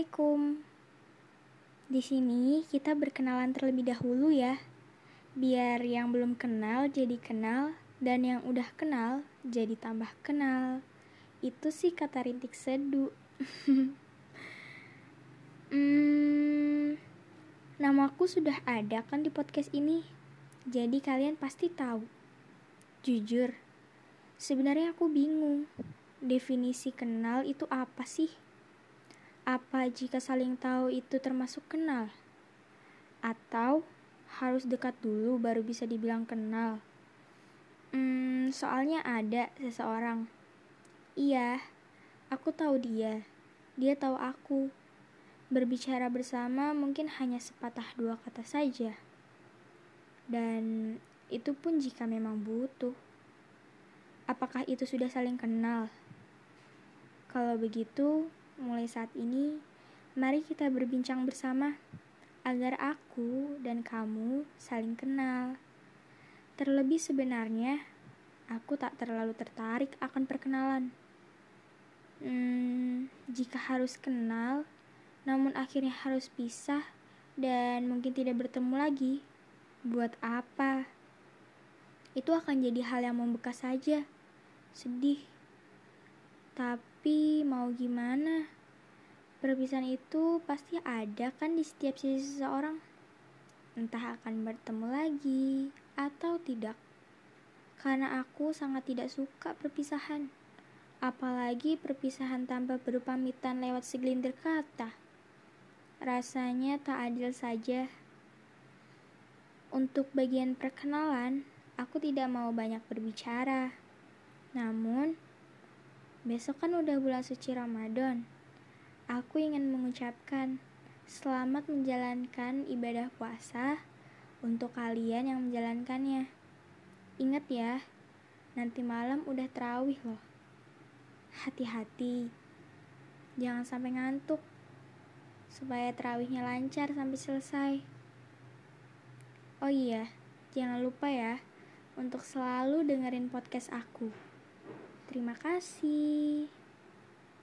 Assalamualaikum. Di sini kita berkenalan terlebih dahulu ya. Biar yang belum kenal jadi kenal dan yang udah kenal jadi tambah kenal. Itu sih kata rintik seduh. hmm, namaku sudah ada kan di podcast ini. Jadi kalian pasti tahu. Jujur, sebenarnya aku bingung. Definisi kenal itu apa sih? Apa jika saling tahu itu termasuk kenal? Atau harus dekat dulu baru bisa dibilang kenal? Hmm, soalnya ada seseorang. Iya, aku tahu dia. Dia tahu aku. Berbicara bersama mungkin hanya sepatah dua kata saja. Dan itu pun jika memang butuh. Apakah itu sudah saling kenal? Kalau begitu, mulai saat ini, mari kita berbincang bersama agar aku dan kamu saling kenal. Terlebih sebenarnya, aku tak terlalu tertarik akan perkenalan. Hmm, jika harus kenal, namun akhirnya harus pisah dan mungkin tidak bertemu lagi, buat apa? Itu akan jadi hal yang membekas saja. Sedih. Tapi mau gimana? Perpisahan itu pasti ada kan di setiap sisi seseorang. Entah akan bertemu lagi atau tidak. Karena aku sangat tidak suka perpisahan. Apalagi perpisahan tanpa berpamitan lewat segelintir kata. Rasanya tak adil saja. Untuk bagian perkenalan, aku tidak mau banyak berbicara. Namun, Besok kan udah bulan suci Ramadan. Aku ingin mengucapkan selamat menjalankan ibadah puasa untuk kalian yang menjalankannya. Ingat ya, nanti malam udah terawih loh. Hati-hati, jangan sampai ngantuk supaya terawihnya lancar sampai selesai. Oh iya, jangan lupa ya untuk selalu dengerin podcast aku. Terima kasih.